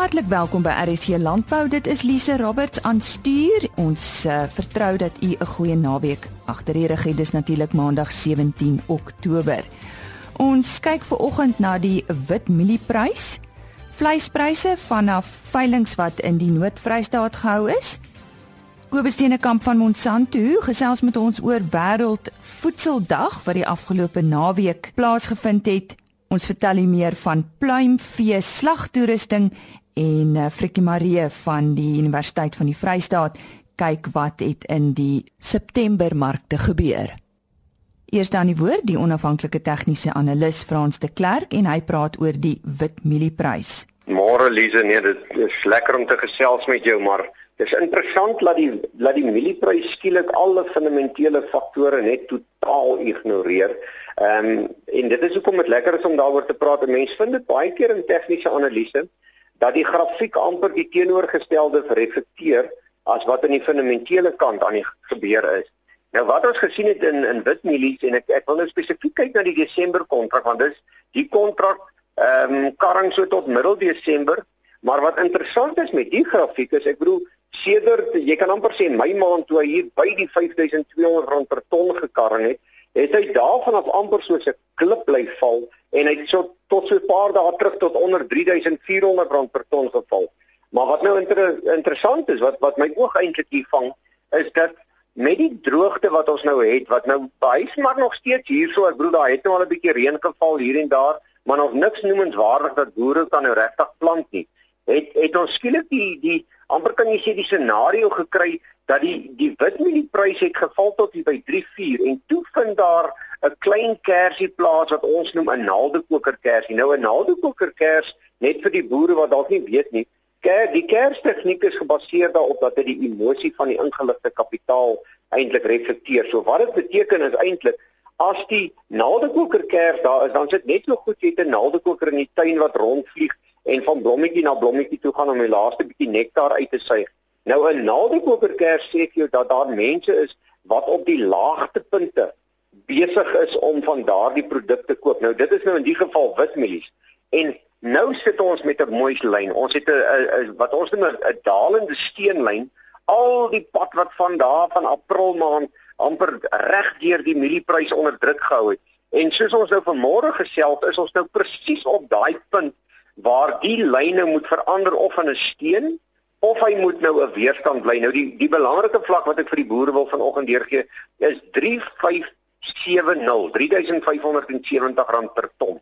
Hartlik welkom by RSC Landbou. Dit is Lise Roberts aan stuur. Ons uh, vertrou dat u 'n goeie naweek agter die rug het. Dis natuurlik Maandag 17 Oktober. Ons kyk ver oggend na die wit mielieprys, vleispryse vanaf veilinge wat in die Noord-Vrystaat gehou is. Kobus Steenekamp van Monsanto gesels met ons oor Wêreld Voedseldag wat die afgelope naweek plaasgevind het. Ons vertel u meer van pluimvee slagtoerusting en uh, Frikkie Marie van die Universiteit van die Vrystaat kyk wat het in die September markte gebeur. Eers dan die woord die onafhanklike tegniese analis Frans de Klerk en hy praat oor die wit mielieprys. Môre Lize, nee, dit is lekker om te gesels met jou, maar dis interessant dat die dat die mielieprys skielik alle fundamentele faktore net totaal ignoreer. Ehm um, en dit is hoekom dit lekker is om daaroor te praat. Mense vind dit baie keer in tegniese analise dat die grafiek amper die teenoorgestelde reflekteer as wat aan die fundamentele kant aan die gebeur is. Nou wat ons gesien het in in wit mielies en ek ek wil nou spesifiek kyk na die Desember kontrak want dis die kontrak ehm um, karring so tot middel Desember, maar wat interessant is met die grafiek is ek bedoel sedert jy kan amper sê my maand toe hy hier by die 5200 rand per ton gekarring het, het hy daarvan af amper soos 'n klip bly val en hy het so tot so 'n paar dae terug tot onder 3400 rand per ton geval. Maar wat nou inter interessant is, wat wat my oog eintlik hier vang, is dat met die droogte wat ons nou het, wat nou hy's maar nog steeds hierso, ek bedoel daar het nou al 'n bietjie reën geval hier en daar, maar nog niks noemenswaardig dat boere kan nou regtig plant nie. Het het ons skielik die die amper kan jy sê die scenario gekry dat die die witmeliepryse het geval tot by 3.4 en toe vind daar 'n klein kersie plaas wat ons noem 'n naaldekoker kersie. Nou 'n naaldekoker kers net vir die boere wat dalk nie weet nie. Ker, die kerstegniek is gebaseer daarop dat dit die emosie van die ingeligte kapitaal eintlik reflekteer. So wat dit beteken is eintlik as die naaldekoker kers daar is, dan sit net so goed jy 'n naaldekoker in die tuin wat rondvlieg en van blommetjie na blommetjie toe gaan om die laaste bietjie nektar uit te suig. Nou 'n naaldekoperkers sê vir jou dat daar mense is wat op die laagste punte besig is om van daardie produkte koop. Nou dit is nou in die geval witmielies. En nou sit ons met 'n mooi lyn. Ons het 'n wat ons noem 'n dalende steenlyn. Al die pad wat van daar van April maand amper reg deur die mielieprys onder druk gehou het. En soos ons nou vanmôre gesels, is ons nou presies op daai punt waar die lyne moet verander of in 'n steen of hy moet nou 'n weerstand bly. Nou die die belangrike vlak wat ek vir die boere wil vanoggend deurgee is 3570 3570 rand per ton.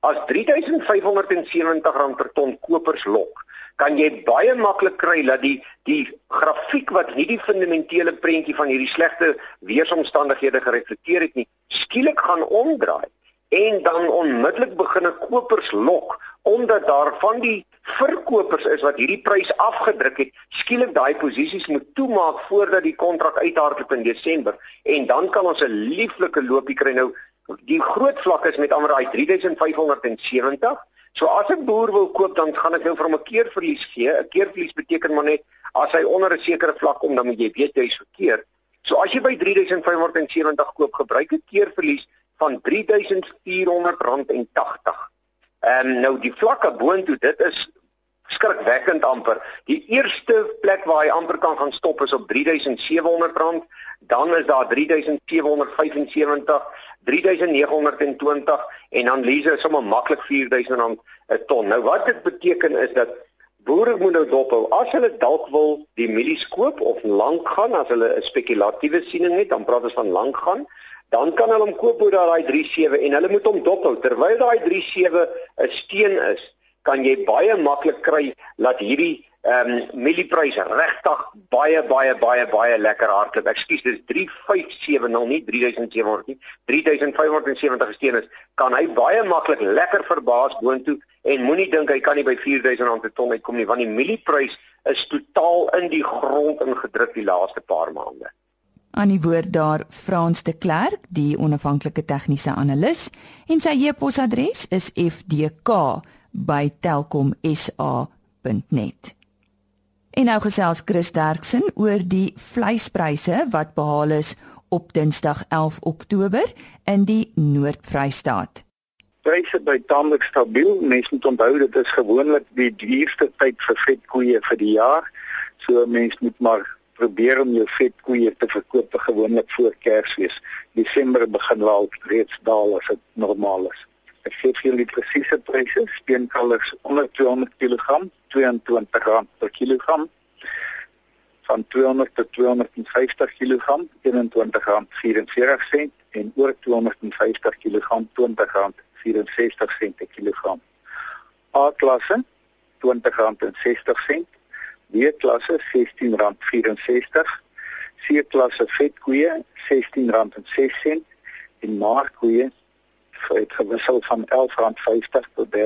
As 3570 rand per ton kopers lok, kan jy baie maklik kry dat die die grafiek wat nie die fundamentele prentjie van hierdie slegte weeromstandighede gereflekteer het nie, skielik gaan omdraai en dan onmiddellik begin kopers lok omdat daar van die verkopers is wat hierdie prys afgedruk het, skielik daai posisies moet toemaak voordat die kontrak uithardloop in Desember en dan kan ons 'n lieflike loopie kry nou. Die groot vlak is met amper daai 3570. So as 'n boer wil koop, dan gaan ek nou vir hom 'n keerverlies gee. 'n Keerverlies beteken maar net as hy onder 'n sekere vlak kom, dan moet jy weet hy's verkeerd. So as jy by 3570 koop, gebruik 'n keerverlies van R3400.80. Ehm um, nou die vlakke boontoe, dit is skrikwekkend amper. Die eerste plek waar hy amper kan gaan stop is op R3700, dan is daar R3775, R3920 en dan lees hy sommer maklik R4000 'n ton. Nou wat dit beteken is dat boere moet nou dophou. As hulle dalk wil die mielies koop of lank gaan, as hulle 'n spekulatiewe siening het, dan praat ons van lank gaan dan kan hulle hom koop oor daai 37 en hulle moet hom dophou terwyl daai 37 'n steen is kan jy baie maklik kry dat hierdie ehm um, mielieprys regtig baie baie baie baie lekker hardloop. Ekskuus, dis 3570 nie 3700 nie. 3570 steen is kan hy baie maklik lekker verbaas boontoe en moenie dink hy kan nie by 4000 rand per ton uitkom nie want die mielieprys is totaal in die grond ingedruk die laaste paar maande aan die woord daar Frans de Klerk, die onafhanklike tegniese analis, en sy e-posadres is fdk@telkomsa.net. En nou gesels Chris Derksen oor die vleispryse wat behaal is op Dinsdag 11 Oktober in die Noord-Vrystaat. Pryse by taamlik stabiel. Mense moet onthou dit is gewoonlik die duurste tyd vir vetkoeie vir die jaar. So mense moet maar probeer om jou vetkoeie te verkoop te gewoonlik voor Kersfees. Desember begin wel reeds daal as dit normaal is. Ek sê vir julle presiese pryse, steenkalvers onder 200 kg, R22 per kilogram. Van 200 tot 250 kg R21.44 en oor 250 kg R20.64 per kilogram. A klasse R20.60, B klasse R16.64, C klasse vetkoeie R16.06 en maarkoeie het gewissel van R11.50 tot R13.84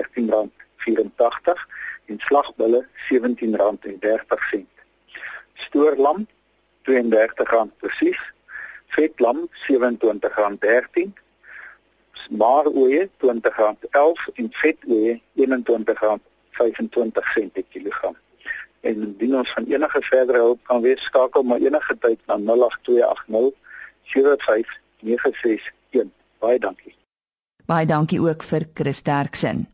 en slagbulle R17.30 stoorlam R32 presies, vetlam R27.13, maaroeie R20.11 en vetoeie R21.25 per kilogram. En indien ons van enige verdere hulp kan wees, skakel maar enige tyd na 08280 75961. Baie dankie. Baie dankie ook vir Chris Derksen.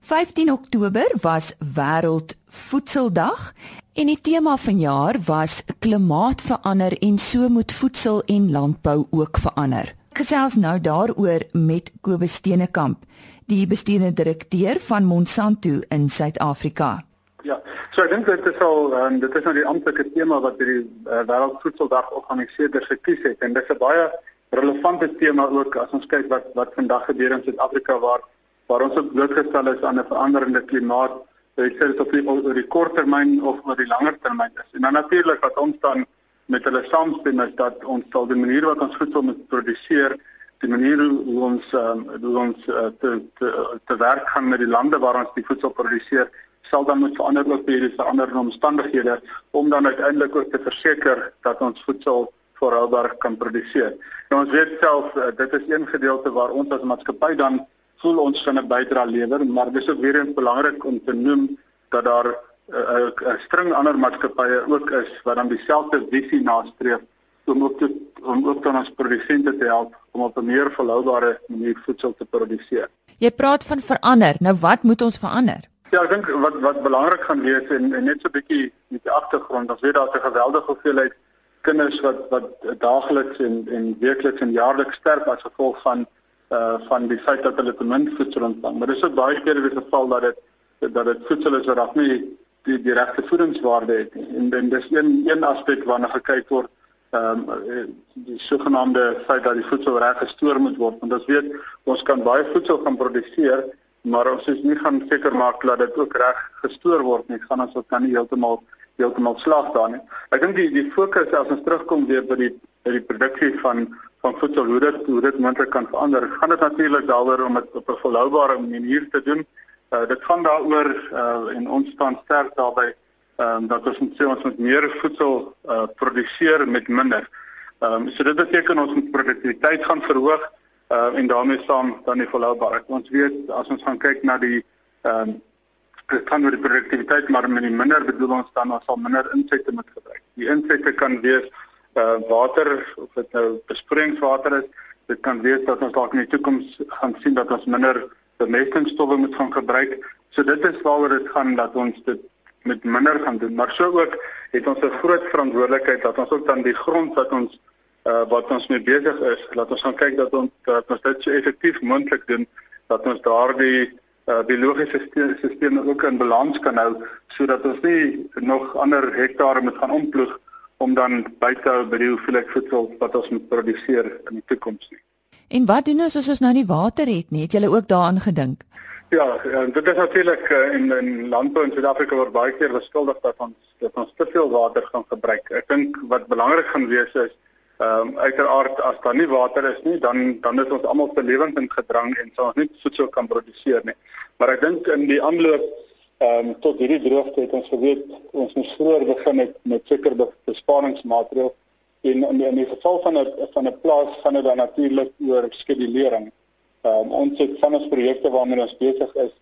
15 Oktober was wêreld voedseldag en die tema vanjaar was klimaatverander en so moet voedsel en landbou ook verander. Gesels nou daaroor met Kobus Steenekamp, die bestuurende direkteur van Monsanto in Suid-Afrika. Ja, so ek dink dit is al um, dit is nou die amptelike tema wat hierdie uh, wêreldvoedseldag organiseerders gekies het en dit is 'n baie relevante tema ook as ons kyk wat wat vandag gebeur in Suid-Afrika waar waar ons ook blootgestel is aan 'n veranderende klimaat, ek sê dit op die oor die kort termyn of oor die langer termyn is. En dan natuurlik wat ons dan met hulle saamstem is dat ons sal die manier wat ons voedsel moet produseer, die manier hoe ons um, hoe ons uh, te, te te werk gaan met die lande waar ons die voedsel produseer, sal dan moet verander ook by hierdie veranderde omstandighede om dan uiteindelik ook te verseker dat ons voedsel volhoubaar kan produseer. En ons weet self uh, dit is een gedeelte waar ons as maatskappy dan voel ons kan 'n bydrae lewer, maar dis ook weer eens belangrik om te noem dat daar 'n uh, uh, uh, string ander maatskappye ook is wat dan dieselfde visie nastreef om ook te, om ook dan ons produsente te help om op 'n meer volhoubare manier voedsel te produseer. Jy praat van verander. Nou wat moet ons verander? Ja, ek dink wat wat belangrik gaan wees en, en net so 'n bietjie met die agtergrond, ons weet daar's 'n geweldige hoeveelheid kinders wat wat daagliks en en weekliks en jaarliks sterf as gevolg van uh van die feit dat hulle te min voedsel ontvang. Maar dis ook baie keer die geval dat dit dat dit voedsel is wat dalk nie die die regte voedingswaarde het nie. En dan dis een een aspek waarna gekyk word ehm um, die sogenaamde feit dat die voedsel reg gestoor moet word. Want ons weet ons kan baie voedsel gaan produseer, maar ons is nie gaan seker maak dat dit ook reg gestoor word nie. Gaan ons ook kan nie heeltemal heeltemal slag daar nie. Ek dink die die fokus as ons terugkom weer by die by die produksie van van voedsel hoe dit hoe dit moontlik kan verander. Gaan dit natuurlik daaroor om dit op 'n volhoubare manier te doen. Uh dit gaan daaroor uh en ons staan sterk daarbey ehm um, dat ons moet sê ons moet meer voedsel uh produseer met minder. Ehm um, so dit beteken ons moet produktiwiteit gaan verhoog uh en daarmee saam dan die volhoubaarheid. Ons weet as ons gaan kyk na die ehm um, dit kan met die produktiwiteit maar met die minder bedoel ons dan ons sal minder insette moet gebruik. Die insette kan wees uh, water of dit nou besproeiingswater is, dit kan wees dat ons dalk in die toekoms gaan sien dat ons minder bemestingsstowwe moet gaan gebruik. So dit is waaroor dit gaan dat ons dit met minder gaan doen, maar so ook het ons 'n groot verantwoordelikheid dat ons ook dan die grond wat ons uh, wat ons mee besig is, laat ons gaan kyk dat ons dat ons dit so effektief moontlik doen dat ons daardie uh, biologiese stelsels ook in balans kan hou sodat ons nie nog ander hektare moet gaan omploeg om dan by te hou by die hoeveelheid voedsel wat ons moet produseer in die toekoms nie. En wat doen ons as ons nou nie water het nie? Het julle ook daaraan gedink? Ja, ja dit is natuurlik uh, in in landbou in Suid-Afrika word baie keer beskuldig dat ons dat ons te veel water gaan gebruik. Ek dink wat belangrik gaan wees is ehm um, uiteraard as daar nie water is nie, dan dan is ons almal te lewend in gedrang en sal ons nie voedsel kan produseer nie. Maar ek dink in die aanloop Ehm um, tot hierdie droogte het ons geweet ons moet vroeër begin met met seker besparingsmaatreëls en in, in die geval van 'n van 'n plaas gaan dit dan natuurlik oor skedulering. Ehm um, ons het van ons projekte waarmee ons besig is,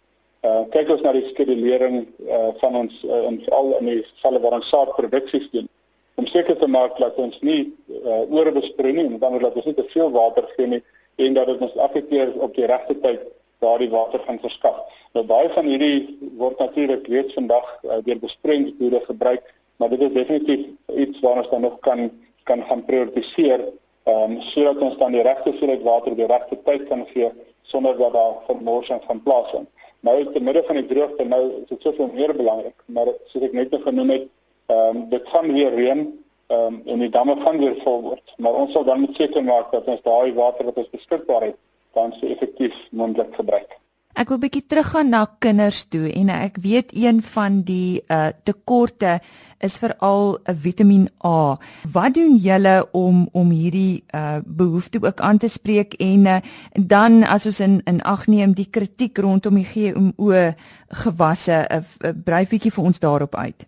uh, kyk ons na die skedulering uh, van ons uh, in veral in die gevalle waar ons saadproduksies doen om seker te maak dat ons nie uh, oorbesproei nie en dan dat ons nie te veel water gee nie en dat dit ons elke keer op die regte tyd daardie water gaan verskaf. Nou baie van hierdie word natuurlik reeds vandag uh, deur besproeiingsboere gebruik, maar dit is definitief iets waar ons dan nog kan kan gaan prioritiseer ehm um, sodat ons dan die regte hoeveelheid water die regte tyd kan gee sonder dat daar vermorsing van plaasvind. Nou is te midde van die droogte nou is dit soveel meer belangrik, maar soos ek net genoem het, ehm um, dit gaan weer reën ehm um, en die damme gaan weer vol word, maar ons sal dan moet seker maak dat ons daai water wat ons beskikbaar het, dan so effektief moontlik gebruik. Ek wil bietjie teruggaan na kinders toe en ek weet een van die uh tekorte is veral 'n Vitamiin A. Wat doen julle om om hierdie uh behoefte ook aan te spreek en uh, dan as ons in in ag neem die kritiek rondom die GMO gewasse 'n uh, uh, brei bietjie vir ons daarop uit.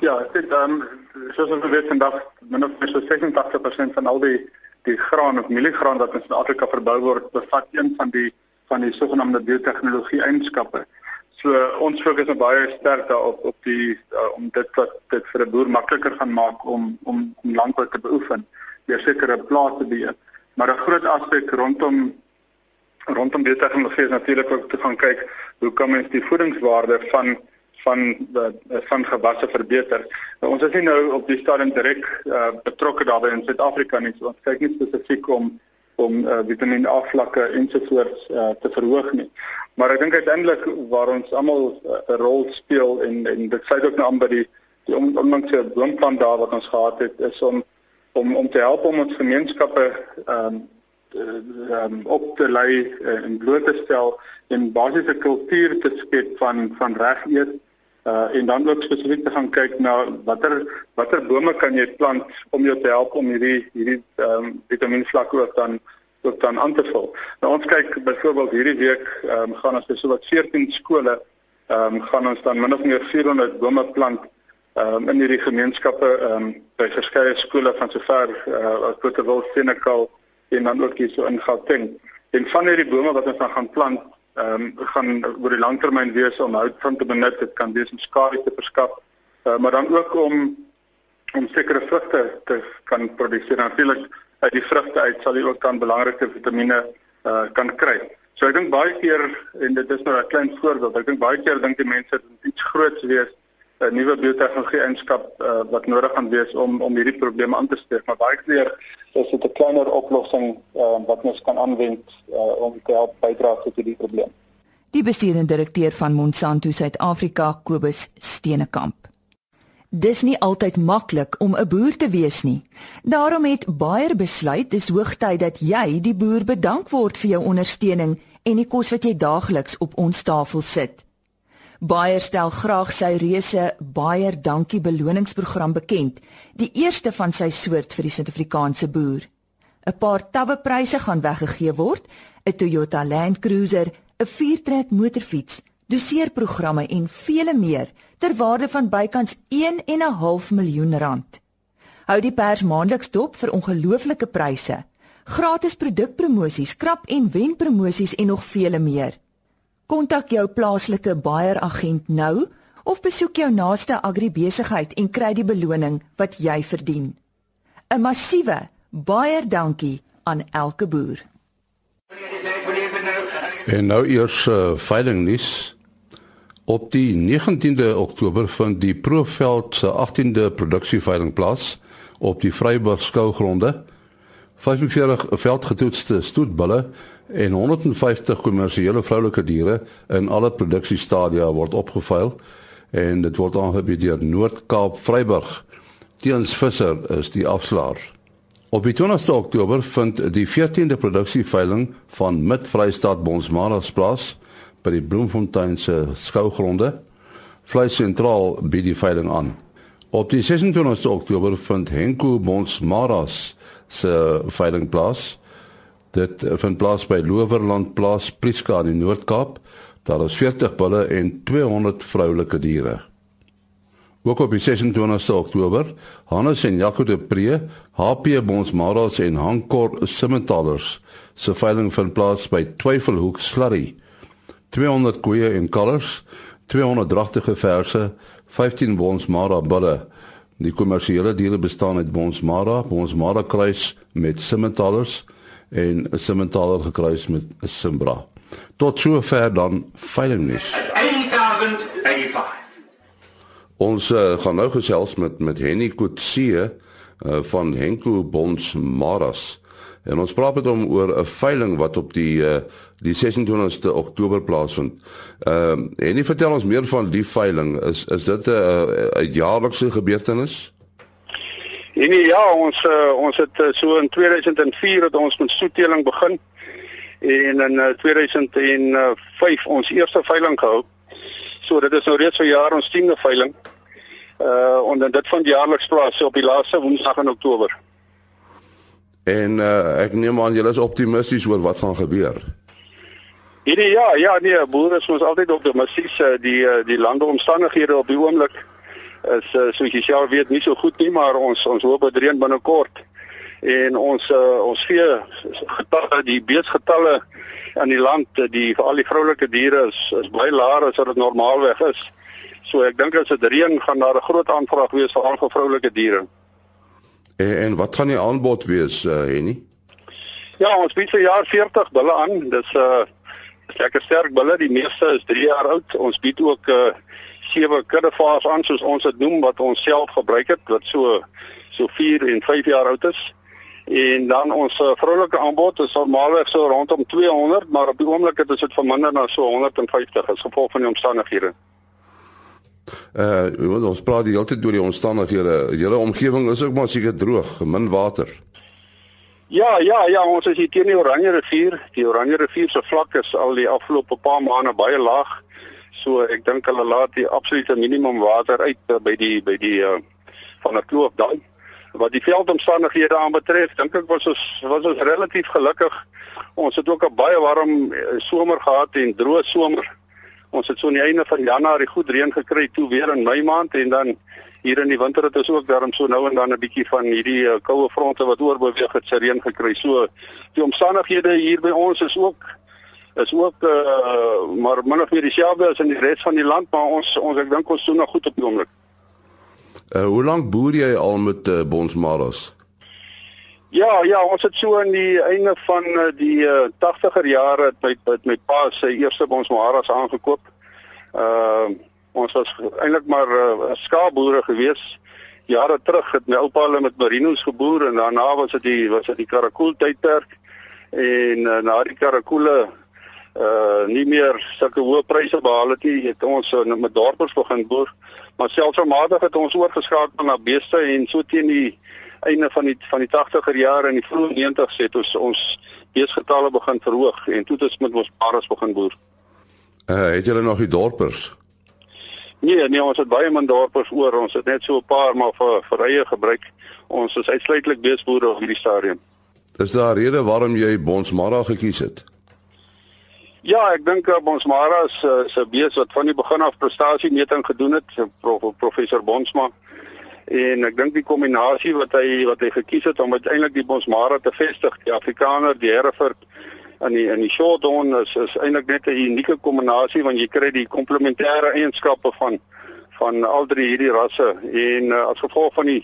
Ja, ek dink dan um, soos ons weet vandag min of meer so 86% van al die die graan of mieliegraan wat in Suid-Afrika verbou word, bevat een van die van die sogenaamde biotehnologie eienskappe. So ons fokus nou baie sterk daarop op die uh, om dit wat dit vir 'n boer makliker gaan maak om om, om landbou te beoefen, deur sekere plase te beheer. Maar 'n groot aspek rondom rondom biotehnologie is natuurlik ook te gaan kyk hoe kan mens die voedingswaarde van van van gewasse verbeter. Nou, ons is nie nou op die stadium direk uh, betrokke daarbey in Suid-Afrika nie. So ons kyk nie spesifiek om om uh, Vitamiin A vlakke ensovoorts uh, te verhoog nie. Maar ek dink uiteindelik waar ons almal uh, 'n uh, rol speel en en dit sluit ook nou aan by die die onlangse blompplan daar wat ons gehad het is om om om te help om ons gemeenskappe ehm um, um, op te lei en bloot te stel en basiese kultuur te skep van van reg eet uh en dan ook spesifiek te gaan kyk na watter watter bome kan jy plant om jou te help om hierdie hierdie ehm um, vitamienvlakke ook dan ook dan aan te vul. Nou ons kyk byvoorbeeld hierdie week ehm um, gaan ons so wat 14 skole ehm um, gaan ons dan min of meer 400 bome plant ehm um, in hierdie gemeenskappe ehm um, by verskeie skole van sover uh as Potterville, Senekal en dan ook hier so in Gauteng. En van hierdie bome wat ons gaan plant ehm um, gaan oor die langtermyn wees om hout van te benut. Dit kan wees om skade te verskaf, uh, maar dan ook om om sekere vrugte te kan produseer. Natuurlik uit die vrugte uit sal jy ook dan belangrike vitamiene uh, kan kry. So ek dink baie keer en dit is nou 'n klein voorbeeld. Ek dink baie keer dink die mense dit iets groots wees 'n nuwe biotehnologie eenskap uh, wat nodig gaan wees om om hierdie probleme aan te spreek. Maar baie keer is dit 'n kleiner oplossing uh, wat ons kan aanwend uh, om te help bydra tot hierdie probleem. Die bestuurende direkteur van Monsanto Suid-Afrika, Kobus Steenekamp. Dis nie altyd maklik om 'n boer te wees nie. Daarom het Bayer besluit dis hoogtyd dat jy die boer bedank word vir jou ondersteuning en die kos wat jy daagliks op ons tafel sit. Bayer stel graag sy reuse Bayer Dankie beloningsprogram bekend, die eerste van sy soort vir die Suid-Afrikaanse boer. 'n Paar tawwe pryse gaan weggegee word, 'n Toyota Land Cruiser, 'n viertrek motorfiets, doseerprogramme en vele meer ter waarde van bykans 1 en 'n half miljoen rand. Hou die pers maandeliks dop vir ongelooflike pryse, gratis produkpromosies, krap en wen promosies en nog vele meer. Kontak jou plaaslike Bayer agent nou of besoek jou naaste agribesigheid en kry die beloning wat jy verdien. 'n Massiewe baie dankie aan elke boer. En nou eers uh, veilingnuus. Op die 19de Oktober vind die Proeveld se 18de produksieveiling plaas op die Vryburg skougronde. 45 veldgetoetste stoetbulle en 150 kommersiële vroulike diere in alle produksiestadia word opgeveil en dit word aangebied deur Noord-Kaap Vryburg. Teens Visser is die afslaer. Op 20 Oktober vind die 14de produksieveiling van Mid-Vrystaat Bonsmaras plaas by die Bloemfontein se skougronde. Vleis sentraal bied die veiling aan. Op die 26 Oktober vind Henko Bonsmaras se veiling plaas Dit vind plaas by Lowerland Plaas, Prieska in die Noord-Kaap. Daar is 40 bulle en 200 vroulike diere. Ook op 26 Oktober, Hannes en Jaco de Pre, HP Bonsmaras en Hankor Simmentalers se veiling vind plaas by Twyfelhoek Slurry. 200 koeie en kalvers, 200 dragtige verse, 15 Bonsmara bulle. Die kommersiële diere bestaan uit Bonsmara, Bonsmara kruis met Simmentalers en Simmentaler gekruis met Simbra. Tot sover dan veilingnuus. 8085. Ons uh, gaan nou gesels met met Henny Kutsie uh, van Henko Bonds Maras. En ons praat met hom oor 'n veiling wat op die uh, die 26ste Oktober plaasvind. Ehm uh, en hy vertel ons meer van die veiling. Is is dit 'n 'n jaarlikse gebeurtenis? En ja, ons uh, ons het uh, so in 2004 het ons met soeteling begin en in uh, 2005 ons eerste veiling gehou. So dit is nou reeds so jaar ons 10de veiling. Uh en dit vind jaarliks plaas so op die laaste Woensdag in Oktober. En uh, ek neem aan julle is optimisties oor wat gaan gebeur. Hierdie ja, ja nee, boere is ons altyd optimisties. Eh, die eh, die landeomstandighede op die oomblik is soos jy self weet nie so goed nie, maar ons ons hoop dit reën binnekort. En ons uh, ons vee getalle, die beesgetalle in die land, die vir al die vroulike diere is is baie laer as wat dit normaalweg is. So ek dink as dit reën gaan daar 'n groot aanvraag wees vir al vir vroulike diere. En, en wat gaan die aanbod wees, uh, Henny? Ja, ons bied vir jaar 40 bulle aan. Dis 'n uh, lekker sterk bulle. Die meeste is 3 jaar oud. Ons bied ook uh, sewe kuddevaas aan soos ons dit noem wat ons self gebruik het wat so so 4 en 5 jaar oud is. En dan ons uh, vroulike aanbod is normaalweg so rondom 200, maar op die oomblik het dit verminder na so 150 as gevolg van die omstandighede. Uh ons praat die hele tyd oor die omstandighede. Julle omgewing is ook maar seker droog, min water. Ja, ja, ja, ons is hier teen die Oranje rivier. Die Oranje rivier se vlak is al die afgelope paar maande baie laag. So ek dink hulle laat die absolute minimum water uit uh, by die by die uh, van 'n kloof dan. Wat die veldomstandighede aanbetref, dink ek was ons was ons relatief gelukkig. Ons het ook 'n baie warm somer gehad en droë somer. Ons het so aan die einde van Januarie goed reën gekry toe weer in Mei maand en dan hier in die winter het ons ook daarom so nou en dan 'n bietjie van hierdie uh, koue fronte wat oorbeweeg het se reën gekry. So die omstandighede hier by ons is ook is ook uh, maar min of meer dieselfde as in die res van die land, maar ons ons ek dink ons doen nog goed op die oomblik. Uh, hoe lank boer jy al met uh, Bonsmaros? Ja, ja, ons het so aan die einde van uh, die uh, 80er jare met met my pa se eerste bonsmaras aangekoop. Uh ons was eintlik maar uh, skaapboere gewees. Jare terug het my oupa hulle met merinos geboer en daarna was dit die was dit die karakool tydperk en uh, na die karakoole uh nie meer sulke hoë pryse behaal het nie, het ons uh, met dorpers begin boer. Maar selfsmatig het ons oorgeskakel na beeste en so teen die einde van die van die 80er jare en die vroeë 90's het ons ons beesgetalle begin verhoog en toe het ons met ons paras begin boer. Uh, het julle nog die dorpers? Nee, nee, ons het baie min dorpers oor. Ons het net so 'n paar maar vir vir eie gebruik. Ons is uitsluitlik beesboere op hierdie stadium. Is daar rede waarom jy Bonsmara gekies het? Ja, ek dink uh, Bonsmara 'n uh, bees wat van die begin af prestasiemeting gedoen het, prof, professor Bonsma. En ek dink die kombinasie wat hy wat hy gekies het om uiteindelik die Bosmara te vestig, die Afrikaner, die Hereford in die in die Shorthorn is is eintlik net 'n unieke kombinasie want jy kry die komplementêre eienskappe van van al drie hierdie rasse. En uh, as gevolg van die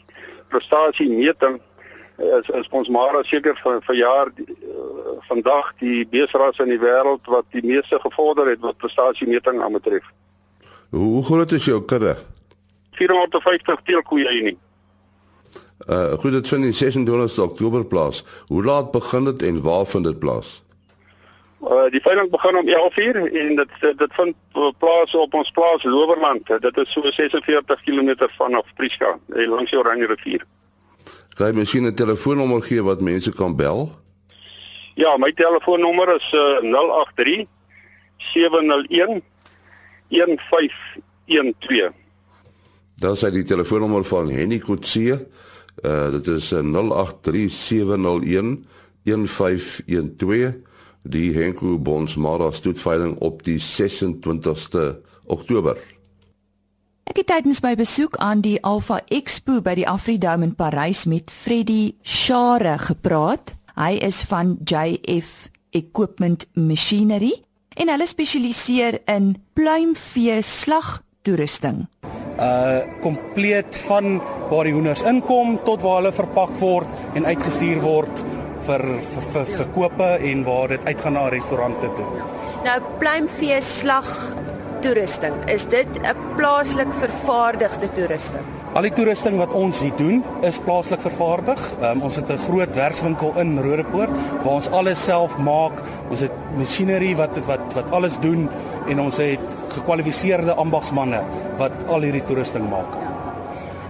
prestasie meting is is Bosmara seker vir vir jaar vandag die beesras in die wêreld wat die meeste gevorder het wat prestasie meting aanbetref. Hoe groot is jou kudde? 450 teelkoeie hier nie. Uh goed, dit vind in 26 Oktober plaas. Hoe laat begin dit en waar vind dit plaas? Uh die veiling begin om 11:00 en dit dit vind plaas op ons plaas Lowerland. Dit is so 46 km vanaf Prieska, langs die Oranje rivier. Kan jy miskien 'n telefoonnommer gee wat mense kan bel? Ja, my telefoonnommer is uh, 083 701 1512. Dan sê die telefoonnommer van Henny Kotse. Uh dit is 0837011512. Die Henko Bonds Mara stoetveiling op die 26ste Oktober. Ek het tydens my besoek aan die Alpha Expo by die Afridome in Parys met Freddy Share gepraat. Hy is van JF Equipment Machinery en hulle spesialiseer in pluimvee slag toerusting. Uh kompleet van waar die hoenders inkom tot waar hulle verpak word en uitgestuur word vir vir, vir verkope en waar dit uitgaan na restaurante toe. Nou pluimvee slag toerusting, is dit 'n plaaslik vervaardigde toerusting? Al die toerusting wat ons hier doen is plaaslik vervaardig. Um, ons het 'n groot werkswinkel in Rodepoort waar ons alles self maak. Ons het masjinerie wat wat wat alles doen en ons het gekwalifiseerde ambagsmanne wat al hierdie toerusting maak.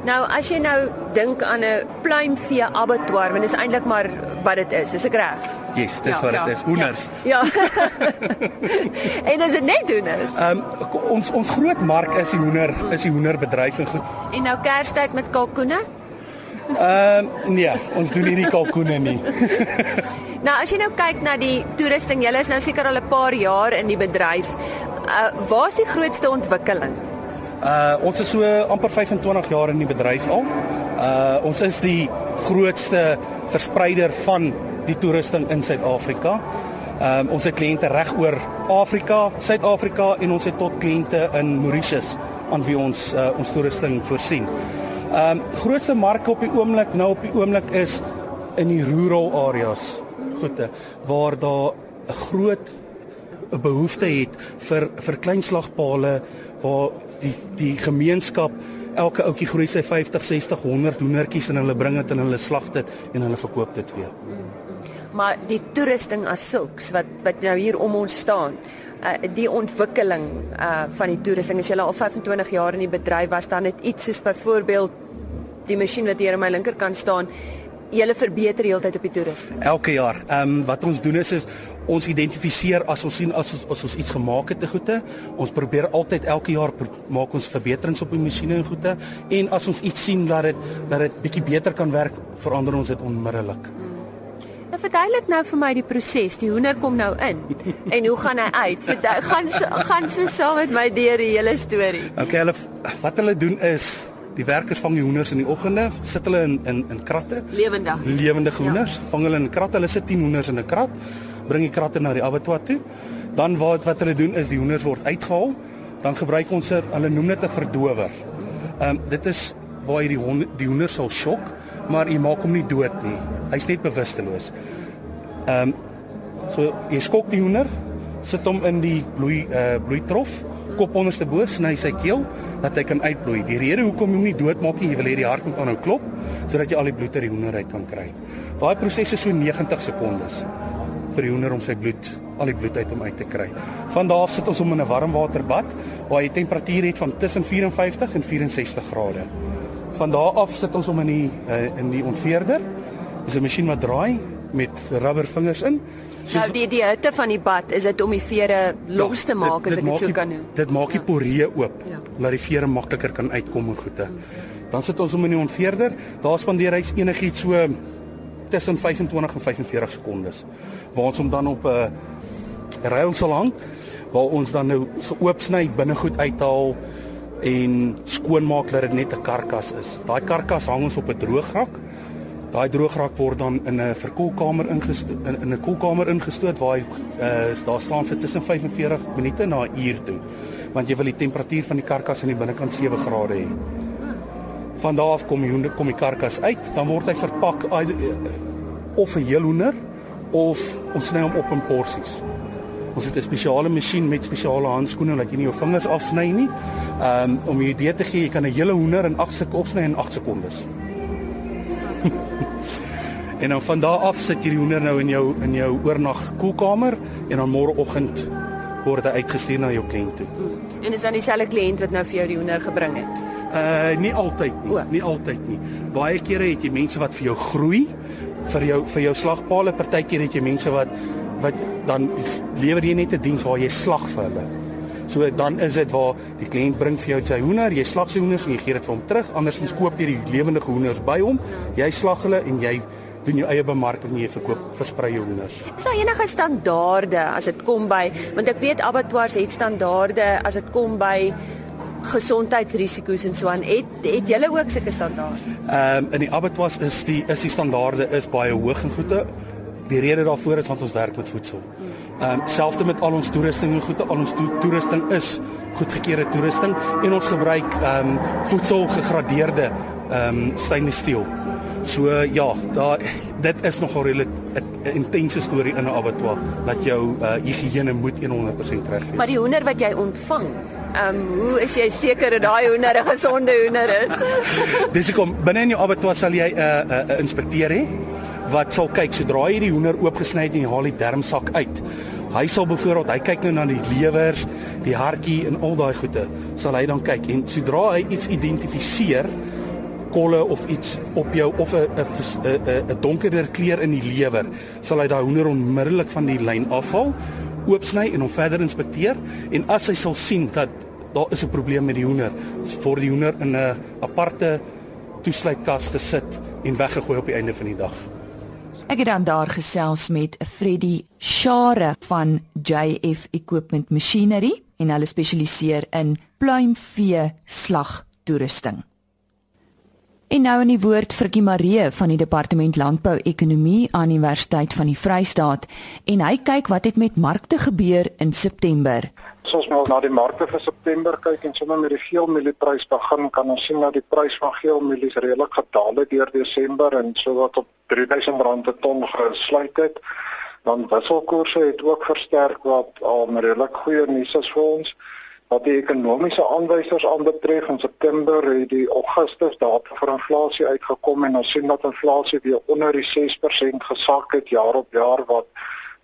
Nou as jy nou dink aan 'n pluimvee abattoir, want dit is eintlik maar wat dit is. Is ek reg? Yes, dis ja, wat dit ja, is. Hoenders. Ja. ja. en is dit net hoenders? Ehm um, ons ons groot mark is die hoender, is die hoenderbedryf en goed. En nou Kerstyd met kalkoene? Ehm um, nee, ons doen nie die kalkoene nie. nou as jy nou kyk na die toerusting, julle is nou seker al 'n paar jaar in die bedryf. Uh waar's die grootste ontwikkeling? Uh ons is so amper 25 jaar in die bedryf al. Uh ons is die grootste verspreider van die toerusting in Suid-Afrika. Ehm um, ons het kliënte reg oor Afrika, Suid-Afrika en ons het tot kliënte in Mauritius aan wie ons uh, ons toerusting voorsien. Ehm um, grootste mark op die oomblik nou op die oomblik is in die rural areas. Goeie waar daar 'n groot 'n behoefte het vir vir kleinslagpale waar die die gemeenskap elke ouetjie groei sy 50, 60, 100 hoendertjies en hulle bring dit en hulle slag dit en hulle verkoop dit weer. Maar die toerusting as sulks wat wat nou hier om ons staan uh, die ontwikkeling uh, van die toerusting as jy al 25 jaar in die bedryf was dan het iets soos byvoorbeeld die masjien wat hier aan my linkerkant staan julle verbeter heeltyd op die toerusting elke jaar ehm um, wat ons doen is is ons identifiseer as ons sien as ons, as ons iets gemaak het te goede ons probeer altyd elke jaar maak ons verbeterings op die masjiene en goede en as ons iets sien dat dit dat dit bietjie beter kan werk verander ons dit onmiddellik hmm. Nou verduidelik nou vir my die proses. Die hoender kom nou in. En hoe gaan hy uit? Verdui gaan gaan so saam met my deur die hele storie. Okay, hulle wat hulle doen is die werkers vang die hoenders in die oggende, sit hulle in in in kratte. Lewendig. Lewendige hoenders. Ja. Vang hulle in kratte. Hulle sit 10 hoenders in 'n krat. Bring die kratte na die abattoir toe. Dan wat wat hulle doen is die hoenders word uitgehaal. Dan gebruik ons hulle noem dit 'n verdower. Ehm um, dit is waar jy die hoender die hoender sal skok maar jy maak hom nie dood nie. Hy's net bewusteloos. Ehm um, so jy skok die hoender, sit hom in die bloei uh bloeitrof, kop onderste bo, sny sy keel dat hy kan uitbloei. Die rede hoekom jy hom nie dood maak nie, jy wil hê die hart moet aanhou klop sodat jy al die bloed uit die hoender uit kan kry. Daai proses is so 90 sekondes die hoender om sy bloed al die bloed uit hom uit te kry. Van daar af sit ons hom in 'n warmwaterbad waar hy temperatuur het van tussen 54 en 64 grade. Van daar af sit ons hom in die uh, in die ontveerder. Dis 'n masjien wat draai met rubbervingers in. So nou die die hitte van die bad is dit om die vere los te maak ja, as ek dit so kan noem. Dit maak die ja. poree oop. Ja. Laat die vere makliker kan uitkom en goeie. Hmm. Dan sit ons hom in die ontveerder. Daar spandeer hy enigiets so tussen 25 en 45 sekondes. Waar ons hom dan op 'n uh, rail sal hang waar ons dan nou so oopsny binnegoed uithaal en skoonmaak dat dit net 'n karkas is. Daai karkas hang ons op 'n droograk. Daai droograk word dan in 'n verkoelkamer ingestoot in, in 'n koelkamer ingestoot waar hy uh, daar staan vir tussen 45 minute na 'n uur toe. Want jy wil die temperatuur van die karkas aan die binnekant 7 grade hê. Van daar af kom die hoender kom die karkas uit, dan word hy verpak uh, of 'n heel hoender of ons sny hom op in porsies. Ons het 'n spesiale masjien met spesiale handskoene dat jy nie jou vingers afsny nie. Um, om 'n idee te gee, jy kan 'n hele hoender in 8 sekondes opsny in 8 sekondes. en dan van daar af sit jy die hoender nou in jou in jou oornag koelkamer en dan môreoggend word hy uitgestuur na jou kliënt toe. En is dan dieselfde kliënt wat nou vir jou die hoender gebring het? Uh nie altyd nie, o. nie altyd nie. Baie kere het jy mense wat vir jou groei vir jou vir jou slagpale, partykeer het jy mense wat wat dan lewer jy net 'n diens waar jy slag vir hulle. So dan is dit waar die kliënt bring vir jou sy hoender, jy slag sy hoenders en jy gee dit vir hom terug. Andersins koop jy die lewende hoenders by hom. Jy slag hulle en jy doen jou eie bemarking en jy verkoop versprei jou hoenders. Is daar enige standaarde as dit kom by want ek weet abattoirs het standaarde as dit kom by gesondheidsrisiko's en so aan. Het het julle ook sulke standaarde? Ehm um, in die abattoirs is die is die standaarde is baie hoog en goeie Die rede daarvoor is want ons werk met voedsel. Ehm um, selfs met al ons toerusting en goede, al ons to toerusting is goedgekeurde toerusting en ons gebruik ehm um, voedsel gegradeerde ehm um, stainless steel. So ja, daar dit is nogal 'n intense storie in 'n abattoir dat jou uh, higiëne moet 100% reg wees. Maar die hoender wat jy ontvang, ehm um, hoe is jy seker dat daai hoender 'n gesonde hoender is? Dis kom binne in jou abattoir sal jy 'n uh, 'n uh, uh, inspekteur hê wat sal kyk sodra jy die hoender oopgesny het en jy haal die darmsak uit. Hy sal byvoorbeeld hy kyk nou na die lewer, die hartjie en al daai goede, sal hy dan kyk en sodra hy iets identifiseer kolle of iets op jou of 'n 'n 'n donkerder kleur in die lewer, sal hy daai hoender onmiddellik van die lyn afhaal, oopsny en hom verder inspekteer en as hy sal sien dat daar is 'n probleem met die hoender, word die hoender in 'n aparte toesluitkas gesit en weggegooi op die einde van die dag. Ek het dan daar gesels met Freddy Share van JF Equipment Machinery en hulle spesialiseer in pluimvee slag toerusting. En nou in die woord Frikkie Maree van die Departement Landbou Ekonomie aan Universiteit van die Vrystaat en hy kyk wat het met markte gebeur in September. As ons nou na die markte vir September kyk en sommer met die geelmielie-prys begin, kan ons sien dat die prys van geelmielies redelik gedaal het deur Desember en so wat op R3000 per ton gesluit het. Dan wisselkoerse het ook versterk wat al redelik goeie nuus is vir ons. Wat die ekonomiese aanwysers aanbetref, in September het die Augustus data vir inflasie uitgekom en ons sien dat inflasie weer onder die 6% gesak het jaar op jaar wat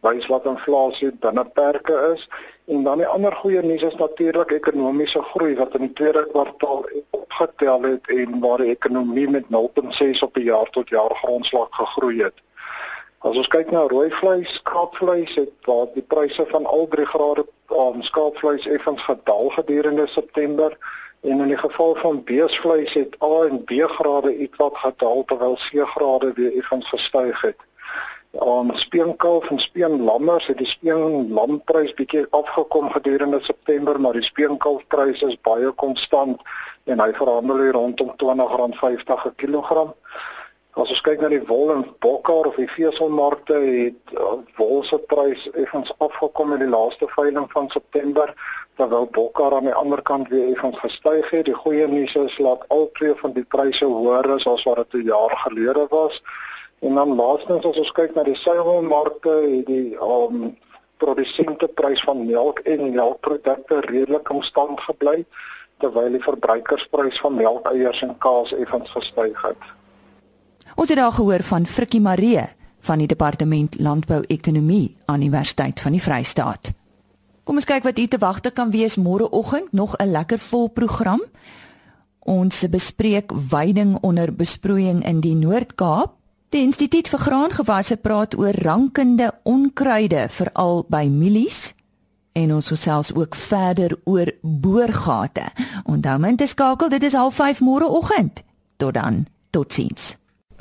wys wat inflasie binne perke is. En dan die ander goeie nuus is natuurlik ekonomiese groei wat in die tweede kwartaal opgetel het en waar die ekonomie met 0.6 op die jaar tot jaar grondslag gegroei het. As ons kyk na rooi vleis, skaapvleis het waar die pryse van al drie grade aan um, skaapvleis effens gedaal gedurende September en in die geval van beesvleis het A en B grade ietwat gedaal terwyl C grade weer effens gestyg het. Aan um, speenkalf en speenlammers het die speenlamprys bietjie afgekom gedurende September, maar die speenkalfprys is baie konstant en hy verhandel hier rondom R20.50 per kilogram. As ons kyk na die wol en bokkar of die veselmarkte het uh, wol se prys effens afgekom in die laaste veiling van September terwyl bokkar aan die ander kant weer effens gestyg het. Die goeie nuus is dat al twee van die pryse hoër is as wat dit 'n jaar gelede was. En dan laastens as ons kyk na die suiwelmarkte het die um produsente prys van melk en melkprodukte redelik konstant gebly terwyl die verbruikersprys van melkeiers en kaas effens gestyg het. Ons het daar gehoor van Frikkie Maree van die Departement Landbou Ekonomie aan Universiteit van die Vrystaat. Kom ons kyk wat u te wagte kan wees môreoggend, nog 'n lekker vol program. Ons bespreek veiding onder besproeiing in die Noord-Kaap. Die Instituut vir Graangewasse praat oor rankende onkruide veral by mielies en ons gesels ook verder oor boorgate. Onthou men te skakel, dit is 05:30 môreoggend. Tot dan. Totsiens.